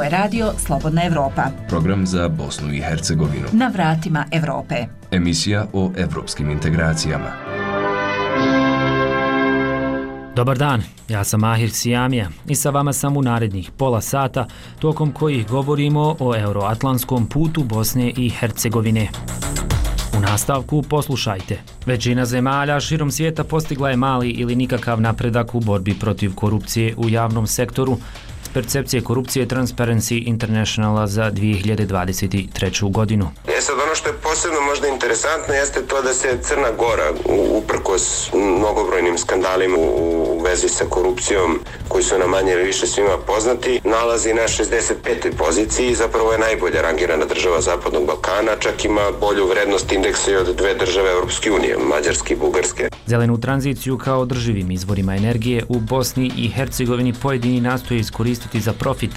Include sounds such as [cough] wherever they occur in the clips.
Ovo je radio Slobodna Evropa. Program za Bosnu i Hercegovinu. Na vratima Evrope. Emisija o evropskim integracijama. Dobar dan, ja sam Mahir Sijamija i sa vama sam u narednih pola sata tokom kojih govorimo o euroatlantskom putu Bosne i Hercegovine. U nastavku poslušajte. Većina zemalja širom svijeta postigla je mali ili nikakav napredak u borbi protiv korupcije u javnom sektoru, percepcije korupcije Transparency Internationala za 2023. godinu. E sad ono što je posebno možda interesantno jeste to da se Crna Gora uprkos mnogobrojnim skandalima u vezi sa korupcijom koji su na manje ili više svima poznati nalazi na 65. poziciji i zapravo je najbolja rangirana država Zapadnog Balkana čak ima bolju vrednost indeksa i od dve države Europske unije, Mađarske i Bugarske. Zelenu tranziciju kao održivim izvorima energije u Bosni i Hercegovini pojedini nastoje iskoristiti koristiti za profit,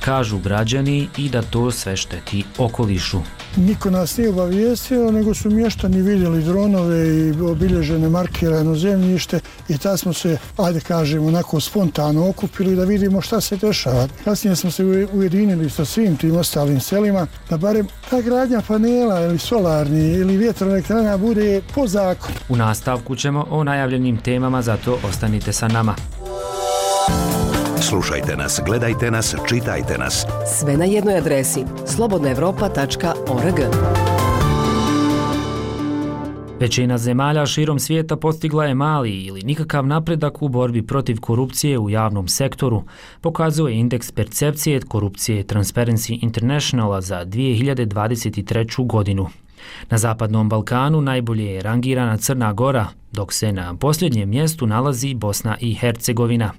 kažu građani i da to sve šteti okolišu. Niko nas nije obavijestio, nego su mještani vidjeli dronove i obilježene markirano zemljište i ta smo se, ajde kažemo, onako spontano okupili da vidimo šta se dešava. Kasnije smo se ujedinili sa svim tim ostalim selima, da barem ta gradnja panela ili solarni ili vjetroelektrana bude po zakonu. U nastavku ćemo o najavljenim temama, zato ostanite sa nama. Slušajte nas, gledajte nas, čitajte nas. Sve na jednoj adresi slobodnaevropa.org Većina zemalja širom svijeta postigla je mali ili nikakav napredak u borbi protiv korupcije u javnom sektoru, pokazuje indeks percepcije korupcije Transparency Internationala za 2023. godinu. Na Zapadnom Balkanu najbolje je rangirana Crna Gora, dok se na posljednjem mjestu nalazi Bosna i Hercegovina.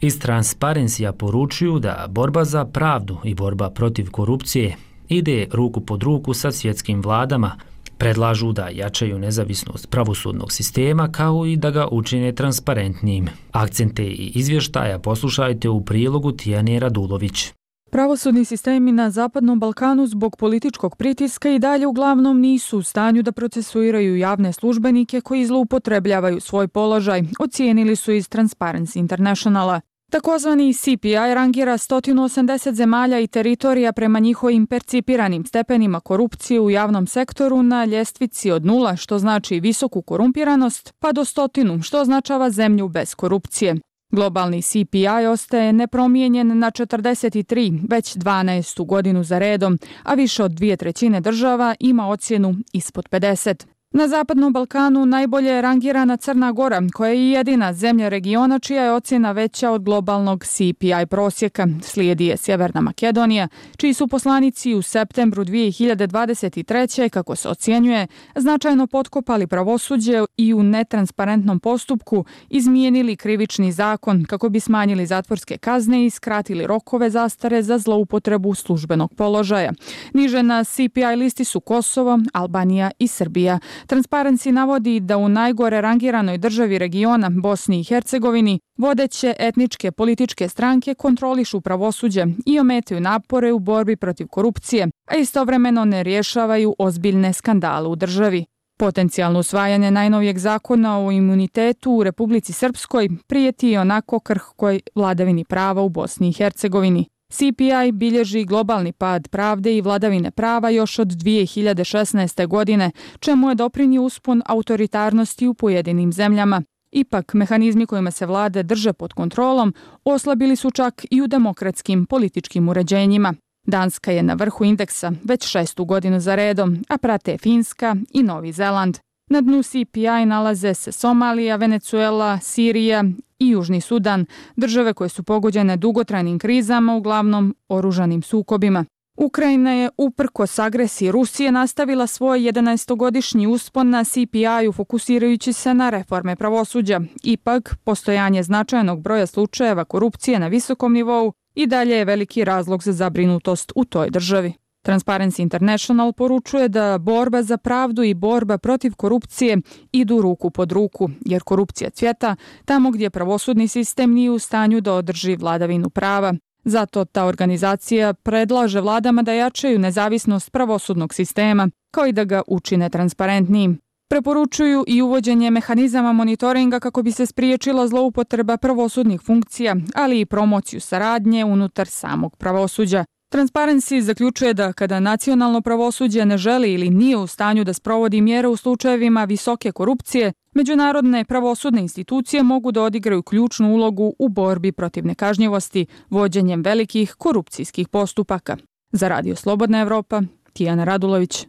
Iz Transparencija poručuju da borba za pravdu i borba protiv korupcije ide ruku pod ruku sa svjetskim vladama, predlažu da jačaju nezavisnost pravosudnog sistema kao i da ga učine transparentnijim. Akcente i izvještaja poslušajte u prilogu Tijane Radulović. Pravosudni sistemi na Zapadnom Balkanu zbog političkog pritiska i dalje uglavnom nisu u stanju da procesuiraju javne službenike koji zloupotrebljavaju svoj položaj, ocijenili su iz Transparency Internationala. Takozvani CPI rangira 180 zemalja i teritorija prema njihovim percipiranim stepenima korupcije u javnom sektoru na ljestvici od nula, što znači visoku korumpiranost, pa do stotinu, što označava zemlju bez korupcije. Globalni CPI ostaje nepromijenjen na 43, već 12. godinu za redom, a više od dvije trećine država ima ocjenu ispod 50. Na Zapadnom Balkanu najbolje je rangirana Crna Gora, koja je jedina zemlja regiona čija je ocjena veća od globalnog CPI prosjeka. Slijedi je Sjeverna Makedonija, čiji su poslanici u septembru 2023. kako se ocjenjuje, značajno potkopali pravosuđe i u netransparentnom postupku izmijenili krivični zakon kako bi smanjili zatvorske kazne i skratili rokove zastare za zloupotrebu službenog položaja. Niže na CPI listi su Kosovo, Albanija i Srbija. Transparency navodi da u najgore rangiranoj državi regiona Bosni i Hercegovini vodeće etničke političke stranke kontrolišu pravosuđe i ometaju napore u borbi protiv korupcije, a istovremeno ne rješavaju ozbiljne skandale u državi. Potencijalno usvajanje najnovijeg zakona o imunitetu u Republici Srpskoj prijeti i onako krhkoj vladavini prava u Bosni i Hercegovini. CPI bilježi globalni pad pravde i vladavine prava još od 2016. godine, čemu je doprinio uspon autoritarnosti u pojedinim zemljama. Ipak, mehanizmi kojima se vlade drže pod kontrolom oslabili su čak i u demokratskim političkim uređenjima. Danska je na vrhu indeksa već šestu godinu za redom, a prate Finska i Novi Zeland. Na dnu CPI nalaze se Somalija, Venecuela, Sirija i Južni Sudan, države koje su pogođene dugotrajnim krizama, uglavnom oružanim sukobima. Ukrajina je uprkos agresiji Rusije nastavila svoj 11-godišnji uspon na CPI-u fokusirajući se na reforme pravosuđa. Ipak, postojanje značajnog broja slučajeva korupcije na visokom nivou i dalje je veliki razlog za zabrinutost u toj državi. Transparency International poručuje da borba za pravdu i borba protiv korupcije idu ruku pod ruku, jer korupcija cvjeta tamo gdje pravosudni sistem nije u stanju da održi vladavinu prava. Zato ta organizacija predlaže vladama da jačaju nezavisnost pravosudnog sistema, kao i da ga učine transparentnijim. Preporučuju i uvođenje mehanizama monitoringa kako bi se spriječila zloupotreba pravosudnih funkcija, ali i promociju saradnje unutar samog pravosuđa. Transparency zaključuje da kada nacionalno pravosuđe ne želi ili nije u stanju da sprovodi mjere u slučajevima visoke korupcije, međunarodne pravosudne institucije mogu da odigraju ključnu ulogu u borbi protiv nekažnjivosti vođenjem velikih korupcijskih postupaka. Za Radio Slobodna Evropa, Tijana Radulović.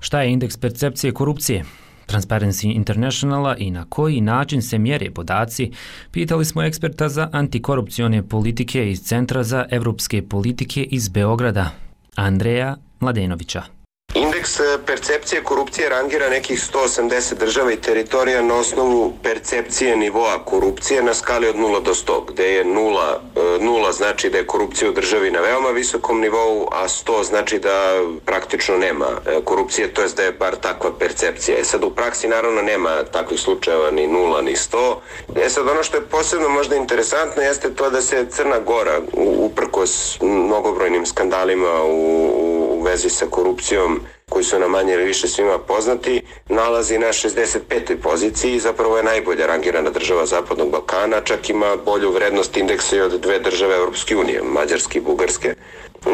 Šta je indeks percepcije korupcije? Transparency Internationala i na koji način se mjere podaci, pitali smo eksperta za antikorupcione politike iz Centra za evropske politike iz Beograda, Andreja Mladenovića. Indeks e, percepcije korupcije rangira nekih 180 država i teritorija na osnovu percepcije nivoa korupcije na skali od 0 do 100, gde je 0, 0 e, znači da je korupcija u državi na veoma visokom nivou, a 100 znači da praktično nema e, korupcije, to je da je bar takva percepcija. E sad u praksi naravno nema takvih slučajeva ni 0 ni 100. E sad ono što je posebno možda interesantno jeste to da se Crna Gora uprkos mnogobrojnim skandalima u, u vezi sa korupcijom koji su na manje ili više svima poznati, nalazi na 65. poziciji i zapravo je najbolja rangirana država Zapadnog Balkana, čak ima bolju vrednost indeksa i od dve države Europske unije, Mađarske i Bugarske.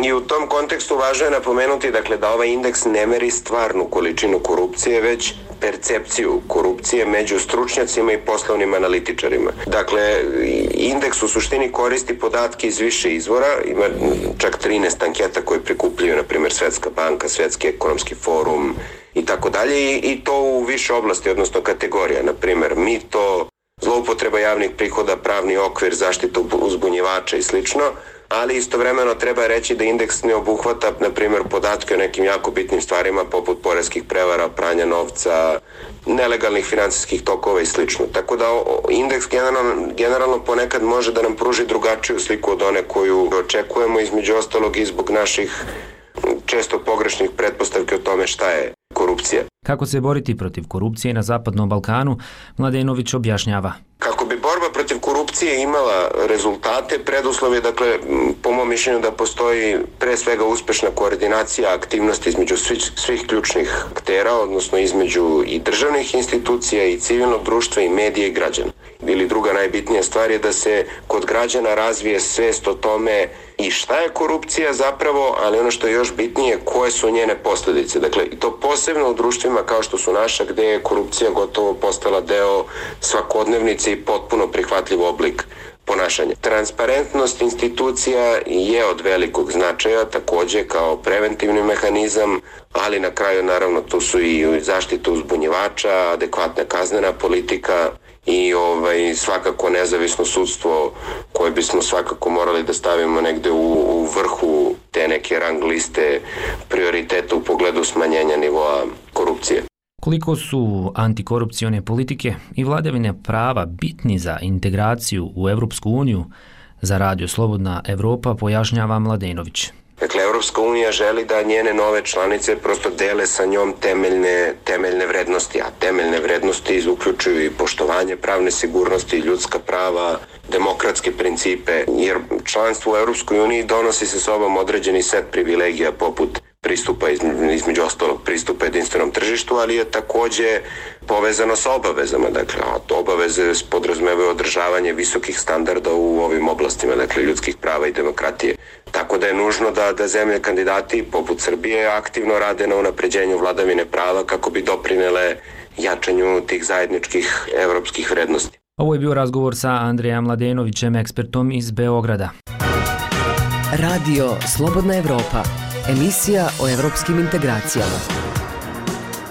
I u tom kontekstu važno je napomenuti dakle, da ovaj indeks ne meri stvarnu količinu korupcije, već percepciju korupcije među stručnjacima i poslovnim analitičarima. Dakle, indeks u suštini koristi podatke iz više izvora, ima čak 13 anketa koje prikupljaju, na primjer, Svetska banka, Svetski ekonomski forum i tako dalje, i to u više oblasti, odnosno kategorija, na primjer, mito, zloupotreba javnih prihoda, pravni okvir, zaštitu uzbunjivača i slično, ali istovremeno treba reći da indeks ne obuhvata, na primjer, podatke o nekim jako bitnim stvarima poput poreskih prevara, pranja novca, nelegalnih financijskih tokova i slično. Tako da indeks generalno, generalno ponekad može da nam pruži drugačiju sliku od one koju očekujemo između ostalog i zbog naših često pogrešnih pretpostavke o tome šta je korupcija. Kako se boriti protiv korupcije na Zapadnom Balkanu, Mladenović objašnjava. Kako bi borba protiv korupcije imala rezultate, preduslov je, dakle, po mom mišljenju da postoji pre svega uspešna koordinacija aktivnosti između svih, svih ključnih aktera, odnosno između i državnih institucija i civilnog društva i medija i građana. Ili druga najbitnija stvar je da se kod građana razvije svest o tome i šta je korupcija zapravo, ali ono što je još bitnije, koje su njene posljedice. Dakle, i to posebno u društvima kao što su naša, gde je korupcija gotovo postala deo svakodnevnice i potpuno prihvatljiv oblik ponašanja. Transparentnost institucija je od velikog značaja, takođe kao preventivni mehanizam, ali na kraju naravno tu su i zaštita uzbunjivača, adekvatna kaznena politika, i ovaj svakako nezavisno sudstvo koje bismo svakako morali da stavimo negde u, u vrhu te neke rang liste prioriteta u pogledu smanjenja nivoa korupcije. Koliko su antikorupcione politike i vladavine prava bitni za integraciju u Evropsku uniju, za radio Slobodna Evropa pojašnjava Mladenović. Dakle, Evropska unija želi da njene nove članice prosto dele sa njom temeljne, temeljne vrednosti, a temeljne vrednosti uključuju i poštovanje pravne sigurnosti, ljudska prava, demokratske principe, jer članstvo u Evropskoj uniji donosi se sobom određeni set privilegija poput pristupa između ostalog pristupa jedinstvenom tržištu, ali je takođe povezano sa obavezama. Dakle, a to obaveze podrazumevaju održavanje visokih standarda u ovim oblastima, dakle, ljudskih prava i demokratije. Tako da je nužno da, da zemlje kandidati poput Srbije aktivno rade na unapređenju vladavine prava kako bi doprinele jačanju tih zajedničkih evropskih vrednosti. Ovo je bio razgovor sa Andrejem Mladenovićem, ekspertom iz Beograda. Radio Slobodna Evropa emisija o evropskim integracijama.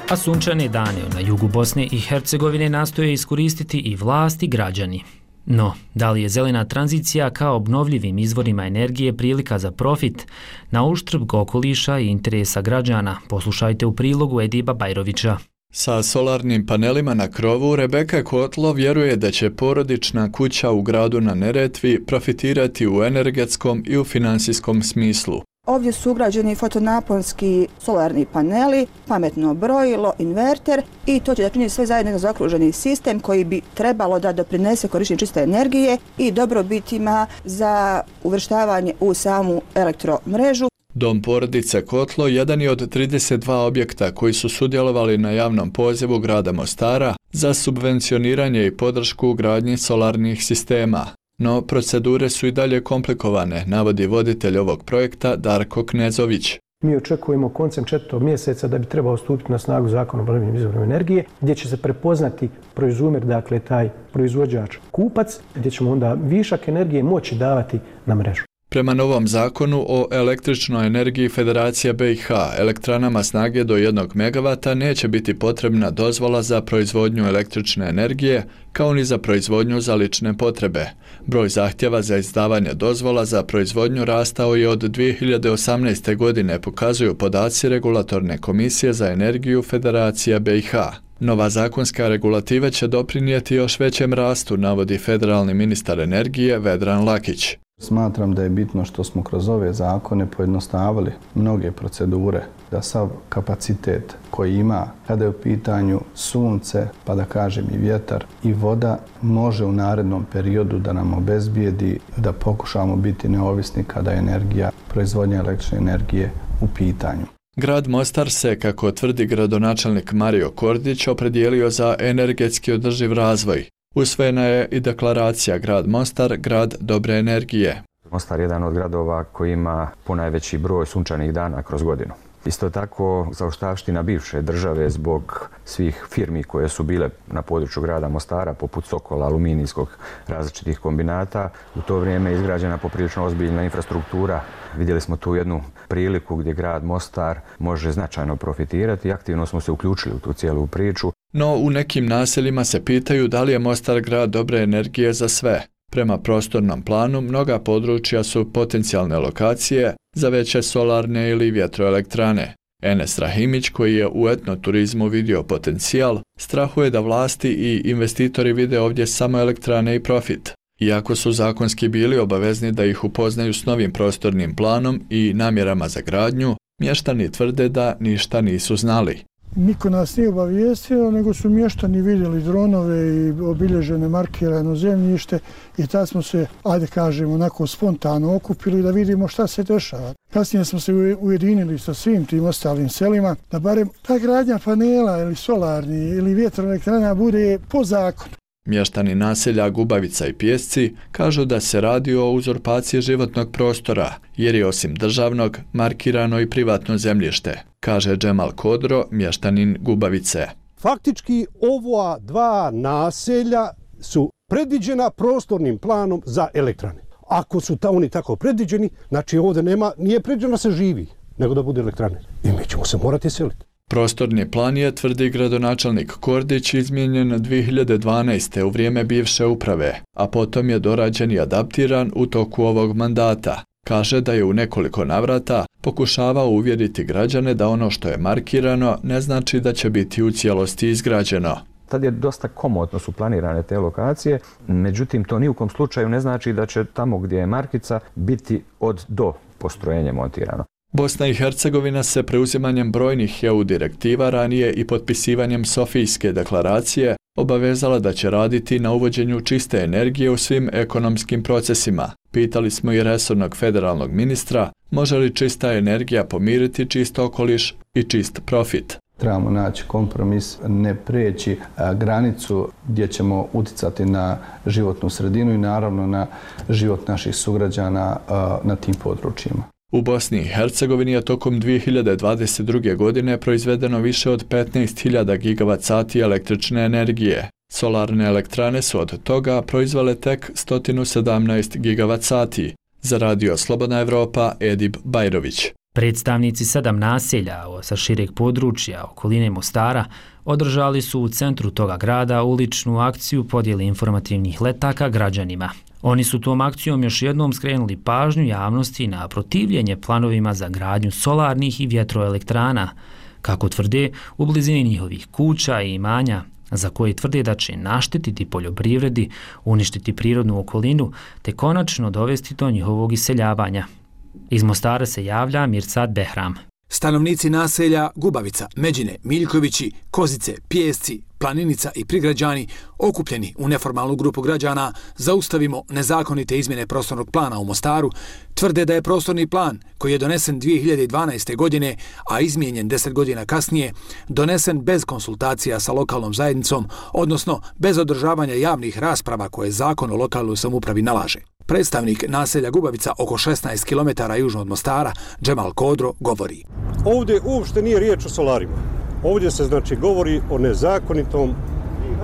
A sunčane dane na jugu Bosne i Hercegovine nastoje iskoristiti i vlasti građani. No, da li je zelena tranzicija kao obnovljivim izvorima energije prilika za profit na uštrb okoliša i interesa građana? Poslušajte u prilogu Ediba Bajrovića. Sa solarnim panelima na krovu, Rebeka Kotlo vjeruje da će porodična kuća u gradu na Neretvi profitirati u energetskom i u finansijskom smislu. Ovdje su ugrađeni fotonaponski solarni paneli, pametno brojilo, inverter i to će da čini sve zajedno zakruženi sistem koji bi trebalo da doprinese korištenje čiste energije i dobrobitima za uvrštavanje u samu elektromrežu. Dom porodice Kotlo jedan je od 32 objekta koji su sudjelovali na javnom pozivu grada Mostara za subvencioniranje i podršku gradnji solarnih sistema. No, procedure su i dalje komplikovane, navodi voditelj ovog projekta Darko Knezović. Mi očekujemo koncem četvrtog mjeseca da bi trebao stupiti na snagu zakon o obnovljivim izvorima energije, gdje će se prepoznati proizumer, dakle taj proizvođač kupac, gdje ćemo onda višak energije moći davati na mrežu. Prema novom zakonu o električnoj energiji Federacija BiH, elektranama snage do 1 MW neće biti potrebna dozvola za proizvodnju električne energije, kao ni za proizvodnju za lične potrebe. Broj zahtjeva za izdavanje dozvola za proizvodnju rastao je od 2018. godine, pokazuju podaci Regulatorne komisije za energiju Federacija BiH. Nova zakonska regulativa će doprinijeti još većem rastu, navodi federalni ministar energije Vedran Lakić. Smatram da je bitno što smo kroz ove zakone pojednostavili mnoge procedure, da sav kapacitet koji ima kada je u pitanju sunce, pa da kažem i vjetar i voda, može u narednom periodu da nam obezbijedi da pokušamo biti neovisni kada je energija, proizvodnja električne energije u pitanju. Grad Mostar se, kako tvrdi gradonačelnik Mario Kordić, opredijelio za energetski održiv razvoj, Usvojena je i deklaracija Grad Mostar, grad dobre energije. Mostar je jedan od gradova koji ima ponajveći broj sunčanih dana kroz godinu. Isto tako, zaoštavština bivše države zbog svih firmi koje su bile na području grada Mostara, poput Sokola, aluminijskog različitih kombinata, u to vrijeme je izgrađena poprilično ozbiljna infrastruktura. Vidjeli smo tu jednu priliku gdje grad Mostar može značajno profitirati i aktivno smo se uključili u tu cijelu priču. No, u nekim naseljima se pitaju da li je Mostar grad dobre energije za sve. Prema prostornom planu, mnoga područja su potencijalne lokacije za veće solarne ili vjetroelektrane. Enes Rahimić, koji je u etnoturizmu vidio potencijal, strahuje da vlasti i investitori vide ovdje samo elektrane i profit. Iako su zakonski bili obavezni da ih upoznaju s novim prostornim planom i namjerama za gradnju, mještani tvrde da ništa nisu znali. Niko nas nije obavijestio, nego su mještani vidjeli dronove i obilježene markirano zemljište i tad smo se, ajde kažemo, onako spontano okupili da vidimo šta se dešava. Kasnije smo se ujedinili sa svim tim ostalim selima da barem ta gradnja panela ili solarni ili vjetroelektrana bude po zakonu. Mještani naselja Gubavica i Pjesci kažu da se radi o uzurpaciji životnog prostora, jer je osim državnog markirano i privatno zemljište, kaže Džemal Kodro, mještanin Gubavice. Faktički ova dva naselja su predviđena prostornim planom za elektrane. Ako su ta oni tako predviđeni, znači ovdje nema, nije predviđeno da se živi, nego da bude elektrane. I mi ćemo se morati seliti. Prostorni plan je, tvrdi gradonačelnik Kordić, izmijenjen 2012. u vrijeme bivše uprave, a potom je dorađen i adaptiran u toku ovog mandata. Kaže da je u nekoliko navrata pokušavao uvjeriti građane da ono što je markirano ne znači da će biti u cijelosti izgrađeno. Tad je dosta komotno su planirane te lokacije, međutim to nijukom slučaju ne znači da će tamo gdje je markica biti od do postrojenje montirano. Bosna i Hercegovina se preuzimanjem brojnih EU direktiva ranije i potpisivanjem Sofijske deklaracije obavezala da će raditi na uvođenju čiste energije u svim ekonomskim procesima. Pitali smo i resornog federalnog ministra može li čista energija pomiriti čist okoliš i čist profit. Trebamo naći kompromis, ne preći granicu gdje ćemo uticati na životnu sredinu i naravno na život naših sugrađana na tim područjima. U Bosni i Hercegovini je tokom 2022. godine proizvedeno više od 15.000 gigavat sati električne energije. Solarne elektrane su od toga proizvale tek 117 gigavat sati. Za radio Slobodna Evropa, Edib Bajrović. Predstavnici sedam naselja sa šireg područja okoline Mostara održali su u centru toga grada uličnu akciju podijeli informativnih letaka građanima. Oni su tom akcijom još jednom skrenuli pažnju javnosti na protivljenje planovima za gradnju solarnih i vjetroelektrana, kako tvrde u blizini njihovih kuća i imanja, za koje tvrde da će naštetiti poljoprivredi, uništiti prirodnu okolinu, te konačno dovesti do njihovog iseljavanja. Iz Mostara se javlja Mirsad Behram. Stanovnici naselja Gubavica, Međine, Miljkovići, Kozice, Pjesci, Planinica i prigrađani, okupljeni u neformalnu grupu građana, zaustavimo nezakonite izmjene prostornog plana u Mostaru, tvrde da je prostorni plan, koji je donesen 2012. godine, a izmijenjen 10 godina kasnije, donesen bez konsultacija sa lokalnom zajednicom, odnosno bez održavanja javnih rasprava koje zakon o lokalnoj samupravi nalaže. Predstavnik naselja Gubavica oko 16 km južno od Mostara, Džemal Kodro, govori. Ovdje uopšte nije riječ o solarima. Ovdje se znači govori o nezakonitom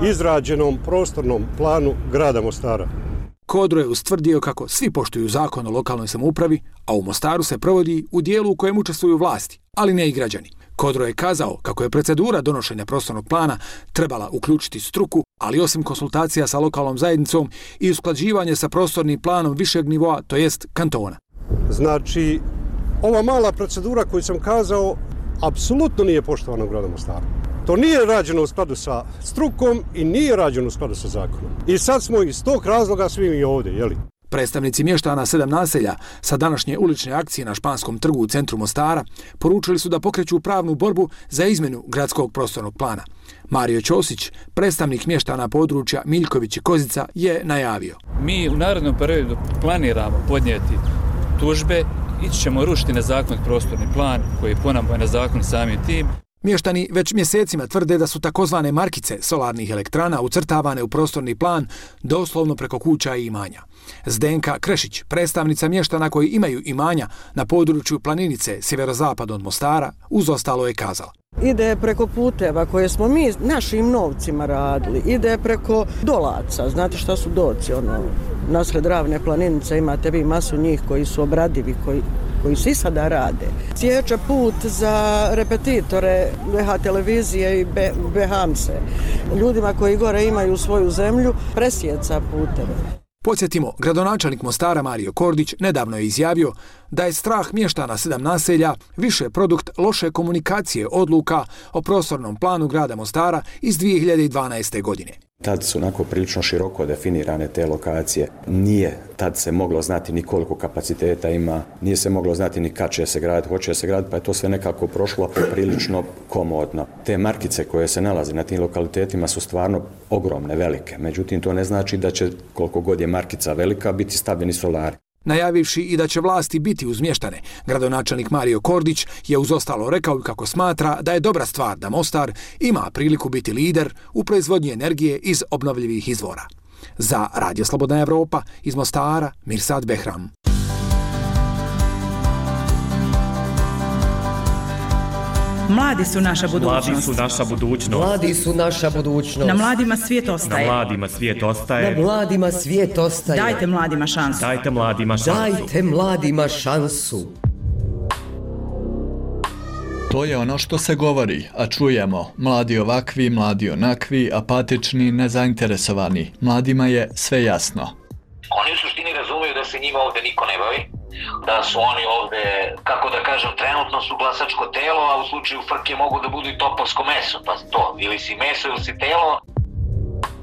izrađenom prostornom planu grada Mostara. Kodro je ustvrdio kako svi poštuju zakon o lokalnoj samoupravi, a u Mostaru se provodi u dijelu u kojem učestvuju vlasti, ali ne i građani. Kodro je kazao kako je procedura donošenja prostornog plana trebala uključiti struku, ali osim konsultacija sa lokalnom zajednicom i usklađivanje sa prostornim planom višeg nivoa, to jest kantona. Znači, ova mala procedura koju sam kazao, apsolutno nije poštovana u gradu Mostaru. To nije rađeno u skladu sa strukom i nije rađeno u skladu sa zakonom. I sad smo iz tog razloga svi mi ovdje, jeli? Predstavnici mještana sedam naselja sa današnje ulične akcije na Španskom trgu u centru Mostara poručili su da pokreću pravnu borbu za izmenu gradskog prostornog plana. Mario Ćosić, predstavnik mještana područja Miljković i Kozica, je najavio. Mi u narodnom periodu planiramo podnijeti tužbe, ići ćemo rušiti nezakonit prostorni plan koji je ponavljeno na zakon samim tim. Mještani već mjesecima tvrde da su takozvane markice solarnih elektrana ucrtavane u prostorni plan doslovno preko kuća i imanja. Zdenka Krešić, predstavnica mještana koji imaju imanja na području planinice sjeverozapad od Mostara, uz ostalo je kazala. Ide preko puteva koje smo mi našim novcima radili, ide preko dolaca, znate šta su doci, ono, nasred ravne planinice imate vi masu njih koji su obradivi, koji koji svi sada rade. Sjeća put za repetitore BH televizije i Behamse. Ljudima koji gore imaju svoju zemlju, presjeca puteve. Podsjetimo, gradonačelnik Mostara Mario Kordić nedavno je izjavio da je strah mještana sedam naselja više produkt loše komunikacije odluka o prostornom planu grada Mostara iz 2012. godine. Tad su onako prilično široko definirane te lokacije. Nije tad se moglo znati ni koliko kapaciteta ima, nije se moglo znati ni kad će se graditi, hoće se graditi, pa je to sve nekako prošlo prilično komodno. Te markice koje se nalaze na tim lokalitetima su stvarno ogromne, velike. Međutim, to ne znači da će koliko god je markica velika biti stavljeni solari najavivši i da će vlasti biti uzmještane. Gradonačelnik Mario Kordić je uz ostalo rekao kako smatra da je dobra stvar da Mostar ima priliku biti lider u proizvodnji energije iz obnovljivih izvora. Za Radio Slobodna Evropa iz Mostara, Mirsad Behram. Mladi su naša budućnost. Mladi su naša budućnost. Mladi su naša budućnost. Na mladima svijet ostaje. Na mladima svijet ostaje. Na mladima svijet ostaje. Dajte mladima šansu. Dajte mladima šansu. Dajte mladima šansu. To je ono što se govori, a čujemo. Mladi ovakvi, mladi onakvi, apatični, nezainteresovani. Mladima je sve jasno. Oni u suštini razumiju da se njima ovde niko ne bavi, da su oni ovde, kako da kažem, trenutno su glasačko telo, a u slučaju frke mogu da budu i topovsko meso, pa to, ili si meso ili si telo.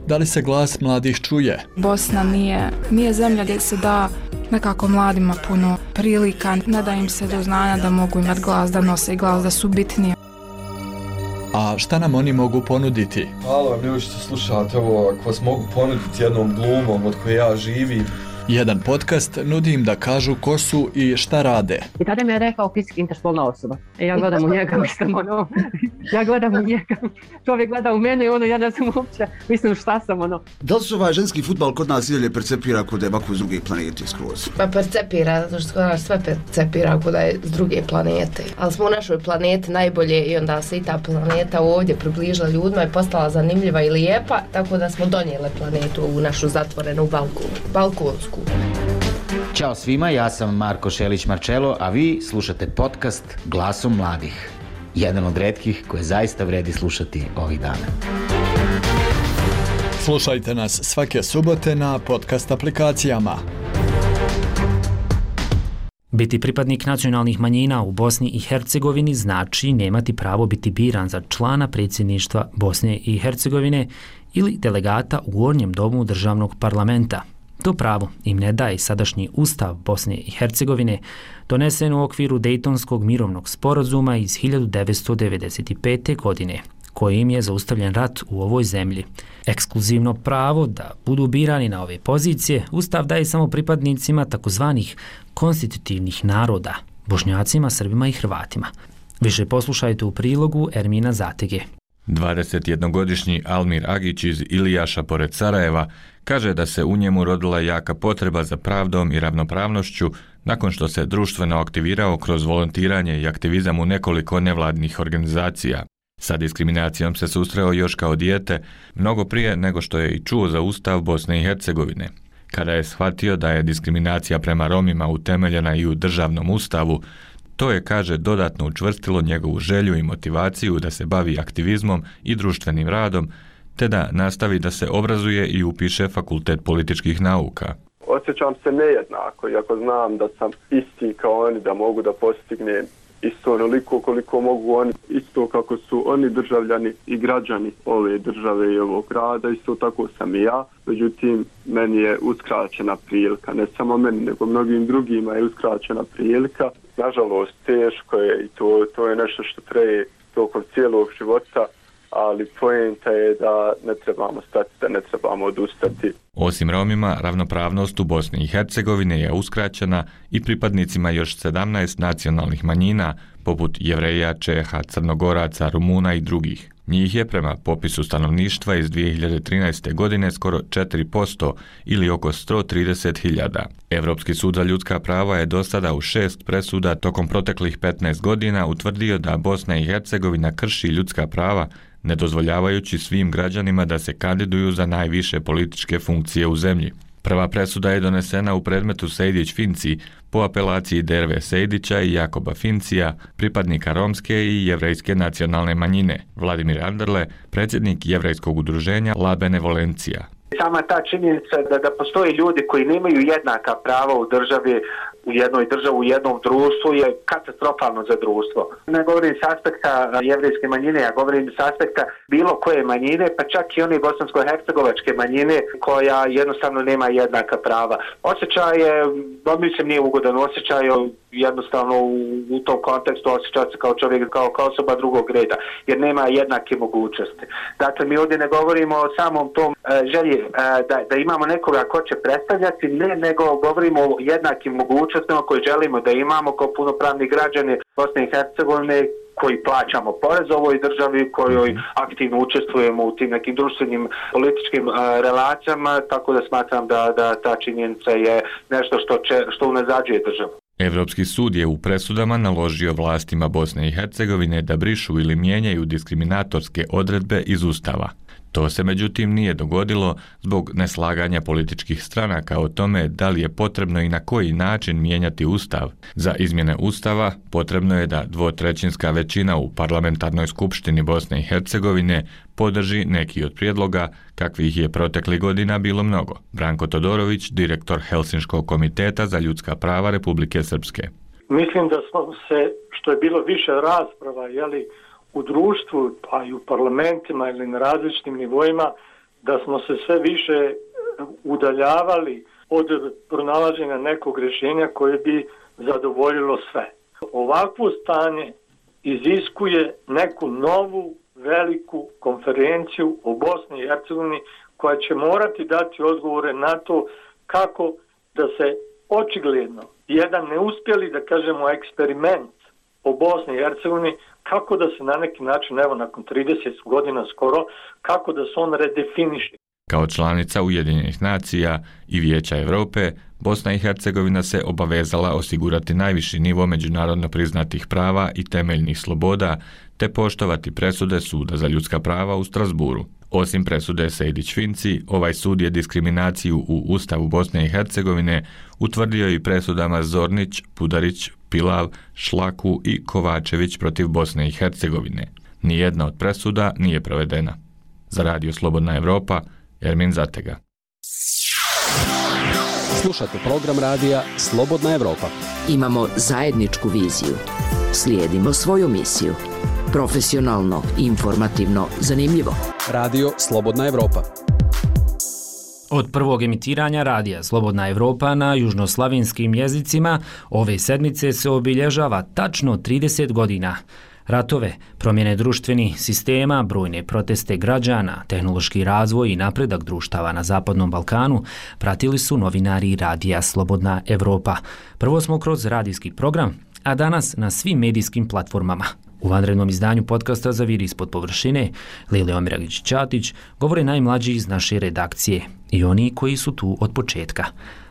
Da li se glas mladih čuje? Bosna nije, nije zemlja gdje se da nekako mladima puno prilika, ne da im se do znanja da mogu imati glas, da nose glas, da su bitnije. A šta nam oni mogu ponuditi? Hvala vam ljudi što slušate ovo, ako vas mogu ponuditi jednom glumom od koje ja živim, Jedan podcast nudi im da kažu ko su i šta rade. I tada mi je rekao fizički interspolna osoba. E ja gledam u njega, mislim ono, ja gledam u njega. Čovjek gleda u mene i ono, ja ne znam uopće, mislim šta sam ono. Da li se ovaj ženski futbal kod nas idalje percepira kod je ovako iz druge planete skroz? Pa percepira, zato što kod nas sve percepira kod je iz druge planete. Ali smo u našoj planeti najbolje i onda se i ta planeta ovdje približila ljudima i postala zanimljiva i lijepa, tako da smo donijele planetu u našu zatvorenu balku, balkonsku. Hrvatsku. Ćao svima, ja sam Marko Šelić-Marčelo, a vi slušate podcast Glasom mladih. Jedan od redkih koje zaista vredi slušati ovih dana. Slušajte nas svake subote na podcast aplikacijama. Biti pripadnik nacionalnih manjina u Bosni i Hercegovini znači nemati pravo biti biran za člana predsjedništva Bosne i Hercegovine ili delegata u gornjem domu državnog parlamenta – To pravo im ne daje sadašnji ustav Bosne i Hercegovine, donesen u okviru Dejtonskog mirovnog sporazuma iz 1995. godine, kojim je zaustavljen rat u ovoj zemlji. Ekskluzivno pravo da budu birani na ove pozicije Ustav daje samo pripadnicima takozvanih konstitutivnih naroda, bošnjacima, srbima i hrvatima. Više poslušajte u prilogu Ermina Zatege. 21-godišnji Almir Agić iz Ilijaša pored Sarajeva kaže da se u njemu rodila jaka potreba za pravdom i ravnopravnošću nakon što se društveno aktivirao kroz volontiranje i aktivizam u nekoliko nevladnih organizacija. Sa diskriminacijom se susreo još kao dijete, mnogo prije nego što je i čuo za Ustav Bosne i Hercegovine. Kada je shvatio da je diskriminacija prema Romima utemeljena i u državnom ustavu, To je, kaže, dodatno učvrstilo njegovu želju i motivaciju da se bavi aktivizmom i društvenim radom, te da nastavi da se obrazuje i upiše fakultet političkih nauka. Osjećam se nejednako, iako znam da sam isti kao oni, da mogu da postignem isto onoliko koliko mogu oni, isto kako su oni državljani i građani ove države i ovog grada, isto tako sam i ja. Međutim, meni je uskraćena prilika, ne samo meni, nego mnogim drugima je uskraćena prilika. Nažalost, teško je i to, to je nešto što treje tokom cijelog života, ali poenta je da ne trebamo stati, da ne trebamo odustati. Osim Romima, ravnopravnost u Bosni i Hercegovini je uskraćena i pripadnicima još 17 nacionalnih manjina, poput Jevreja, Čeha, Crnogoraca, Rumuna i drugih. Njih je prema popisu stanovništva iz 2013. godine skoro 4% ili oko 130.000. Evropski sud za ljudska prava je do sada u šest presuda tokom proteklih 15 godina utvrdio da Bosna i Hercegovina krši ljudska prava ne dozvoljavajući svim građanima da se kandiduju za najviše političke funkcije u zemlji. Prva presuda je donesena u predmetu Sejdić-Finci po apelaciji Derve Sejdića i Jakoba Fincija, pripadnika romske i jevrejske nacionalne manjine. Vladimir Anderle, predsjednik jevrejskog udruženja La Benevolencija. Sama ta činjenica da, da postoje ljudi koji nemaju jednaka prava u državi, u jednoj državi, u jednom društvu je katastrofalno za društvo. Ne govorim s aspekta eh, jevrijske manjine, ja govorim s aspekta bilo koje manjine, pa čak i one bosansko-hercegovačke manjine koja jednostavno nema jednaka prava. Osjećaj je, mislim nije ugodan osjećaj, jednostavno u, u tom kontekstu osjeća se kao čovjek, kao, kao osoba drugog reda, jer nema jednake mogućnosti. Dakle, mi ovdje ne govorimo o samom tom e, želji e, da, da imamo nekoga ko će predstavljati, ne, nego govorimo o jednakim mogućnostima koje želimo da imamo kao punopravni građani Bosne i Hercegovine, koji plaćamo porez ovoj državi, kojoj mhm. aktivno učestvujemo u tim nekim društvenim političkim uh, relacijama, tako da smatram da, da ta činjenica je nešto što, će, što unazađuje državu. Evropski sud je u presudama naložio vlastima Bosne i Hercegovine da brišu ili mijenjaju diskriminatorske odredbe iz Ustava. To se međutim nije dogodilo zbog neslaganja političkih stranaka o tome da li je potrebno i na koji način mijenjati Ustav. Za izmjene Ustava potrebno je da dvotrećinska većina u parlamentarnoj skupštini Bosne i Hercegovine podrži neki od prijedloga kakvih je protekli godina bilo mnogo. Branko Todorović, direktor Helsinškog komiteta za ljudska prava Republike Srpske. Mislim da smo se, što je bilo više rasprava, jeli, u društvu, pa i u parlamentima ili na različitim nivoima, da smo se sve više e, udaljavali od pronalaženja nekog rješenja koje bi zadovoljilo sve. Ovakvo stanje iziskuje neku novu veliku konferenciju o Bosni i Hercegovini koja će morati dati odgovore na to kako da se očigledno jedan neuspjeli, da kažemo, eksperiment o Bosni i Hercegovini kako da se na neki način, evo nakon 30 godina skoro, kako da se on redefiniše. Kao članica Ujedinjenih nacija i Vijeća Evrope, Bosna i Hercegovina se obavezala osigurati najviši nivo međunarodno priznatih prava i temeljnih sloboda, te poštovati presude Suda za ljudska prava u Strasburu. Osim presude Sejdić-Finci, ovaj sud je diskriminaciju u Ustavu Bosne i Hercegovine utvrdio i presudama Zornić, Pudarić, Pilav, Šlaku i Kovačević protiv Bosne i Hercegovine. Nijedna od presuda nije provedena. Za radio Slobodna Evropa, Ermin Zatega. Slušate program radija Slobodna Evropa. Imamo zajedničku viziju. Slijedimo svoju misiju. Profesionalno, informativno, zanimljivo. Radio Slobodna Evropa. Od prvog emitiranja radija Slobodna Evropa na južnoslavinskim jezicima ove sedmice se obilježava tačno 30 godina. Ratove, promjene društvenih sistema, brojne proteste građana, tehnološki razvoj i napredak društava na Zapadnom Balkanu pratili su novinari Radija Slobodna Evropa. Prvo smo kroz radijski program, a danas na svim medijskim platformama. U vanrednom izdanju podcasta za vir ispod površine, Lile Omiragić-Ćatić govore najmlađi iz naše redakcije i oni koji su tu od početka.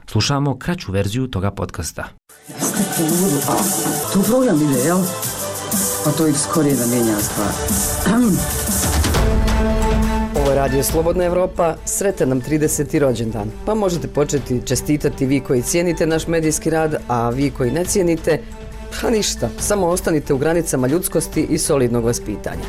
Slušamo kraću verziju toga podcasta. Jeste kurva. Tu program ide, jel? Pa to ih skorije da mijenja stvar. [clears throat] Ovo je Radio Slobodna Evropa, sretan nam 30. rođendan. Pa možete početi čestitati vi koji cijenite naš medijski rad, a vi koji ne cijenite, Pa ništa, samo ostanite u granicama ljudskosti i solidnog vaspitanja.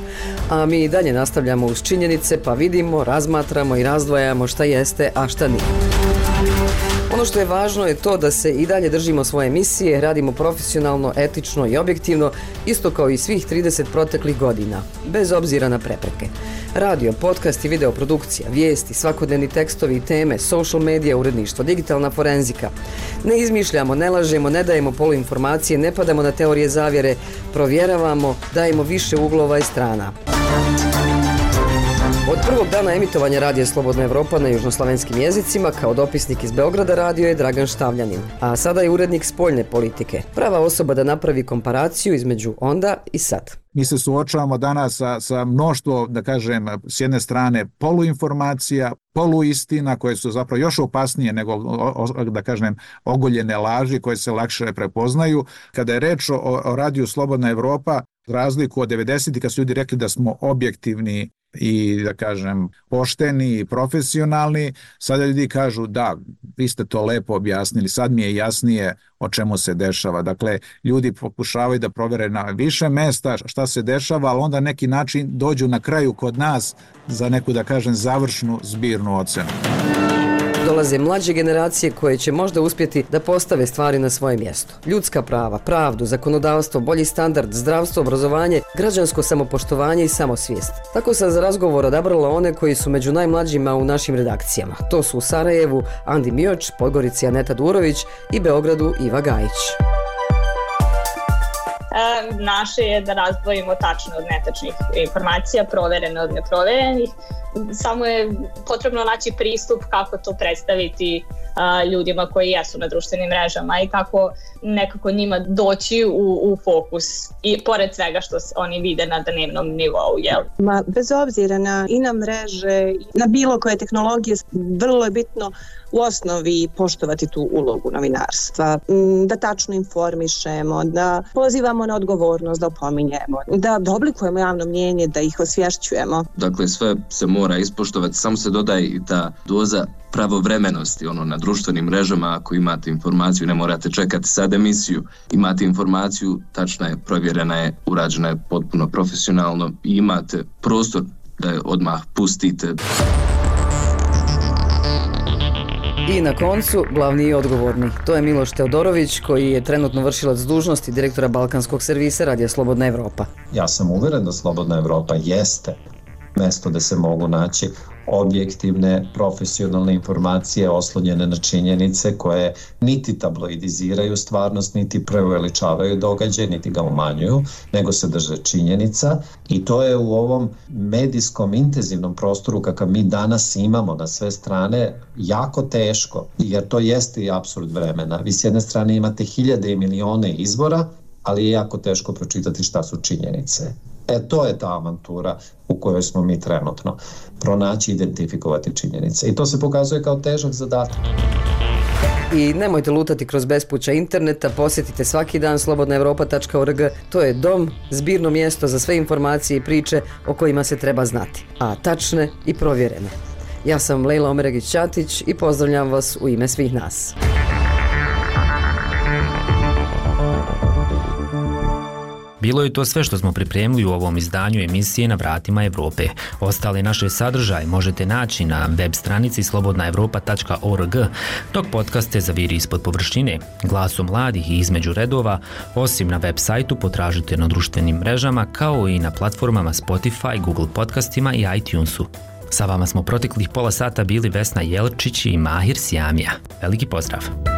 A mi i dalje nastavljamo uz činjenice, pa vidimo, razmatramo i razdvajamo šta jeste, a šta nije. Ono što je važno je to da se i dalje držimo svoje misije, radimo profesionalno, etično i objektivno, isto kao i svih 30 proteklih godina, bez obzira na prepreke. Radio, podcast i videoprodukcija, vijesti, svakodnevni tekstovi i teme, social media, uredništvo, digitalna forenzika. Ne izmišljamo, ne lažemo, ne dajemo poluinformacije, ne padamo na teorije zavjere, provjeravamo, dajemo više uglova i strana. Od prvog dana emitovanja Radija Slobodna Evropa na južnoslavenskim jezicima kao dopisnik iz Beograda radio je Dragan Štavljanin, a sada je urednik spoljne politike. Prava osoba da napravi komparaciju između onda i sad. Mi se suočavamo danas sa, sa mnoštvo, da kažem, s jedne strane poluinformacija, poluistina koje su zapravo još opasnije nego, da kažem, ogoljene laži koje se lakše prepoznaju. Kada je reč o, o radiju Slobodna Evropa, razliku od 90. kad su ljudi rekli da smo objektivni i da kažem pošteni i profesionalni, sada ljudi kažu da, vi ste to lepo objasnili, sad mi je jasnije o čemu se dešava. Dakle, ljudi pokušavaju da provere na više mesta šta se dešava, ali onda neki način dođu na kraju kod nas za neku, da kažem, završnu zbirnu ocenu. Dolaze mlađe generacije koje će možda uspjeti da postave stvari na svoje mjesto. Ljudska prava, pravdu, zakonodavstvo, bolji standard, zdravstvo, obrazovanje, građansko samopoštovanje i samosvijest. Tako sam za razgovor odabrala one koji su među najmlađima u našim redakcijama. To su u Sarajevu Andi Mioć, Podgorici Aneta Durović i Beogradu Iva Gajić. Naše je da razdvojimo tačne od netačnih informacija, proverene od neproverenih. Samo je potrebno naći pristup kako to predstaviti ljudima koji jesu na društvenim mrežama i kako nekako njima doći u, u fokus i pored svega što oni vide na dnevnom nivou. Jel? Ma, bez obzira na i na mreže, na bilo koje tehnologije, vrlo je bitno u osnovi poštovati tu ulogu novinarstva, mm, da tačno informišemo, da pozivamo na odgovornost, da opominjemo, da oblikujemo javno mnjenje, da ih osvješćujemo. Dakle, sve se mora ispoštovati, samo se dodaje i ta doza pravovremenosti ono na društvenim mrežama ako imate informaciju ne morate čekati sad emisiju imate informaciju tačna je provjerena je urađena je potpuno profesionalno i imate prostor da je odmah pustite I na koncu, glavni i odgovorni. To je Miloš Teodorović, koji je trenutno vršilac dužnosti direktora Balkanskog servisa Radija Slobodna Evropa. Ja sam uveren da Slobodna Evropa jeste mesto da se mogu naći objektivne, profesionalne informacije oslonjene na činjenice koje niti tabloidiziraju stvarnost, niti preveličavaju događaj, niti ga umanjuju, nego se drže činjenica i to je u ovom medijskom intenzivnom prostoru kakav mi danas imamo na sve strane jako teško, jer to jeste i absurd vremena. Vi s jedne strane imate hiljade i milione izbora, ali je jako teško pročitati šta su činjenice. E to je ta avantura u kojoj smo mi trenutno. Pronaći i identifikovati činjenice. I to se pokazuje kao težak zadatak. I nemojte lutati kroz bespuća interneta, posjetite svaki dan slobodnaevropa.org. To je dom, zbirno mjesto za sve informacije i priče o kojima se treba znati. A tačne i provjerene. Ja sam Lejla Omeregić-Ćatić i pozdravljam vas u ime svih nas. Bilo je to sve što smo pripremili u ovom izdanju emisije na vratima Evrope. Ostale naše sadržaje možete naći na web stranici slobodnaevropa.org, dok podcaste zaviri ispod površine, glasom mladih i između redova, osim na web sajtu potražite na društvenim mrežama kao i na platformama Spotify, Google podcastima i iTunesu. Sa vama smo proteklih pola sata bili Vesna Jelčić i Mahir Sjamija. Veliki pozdrav!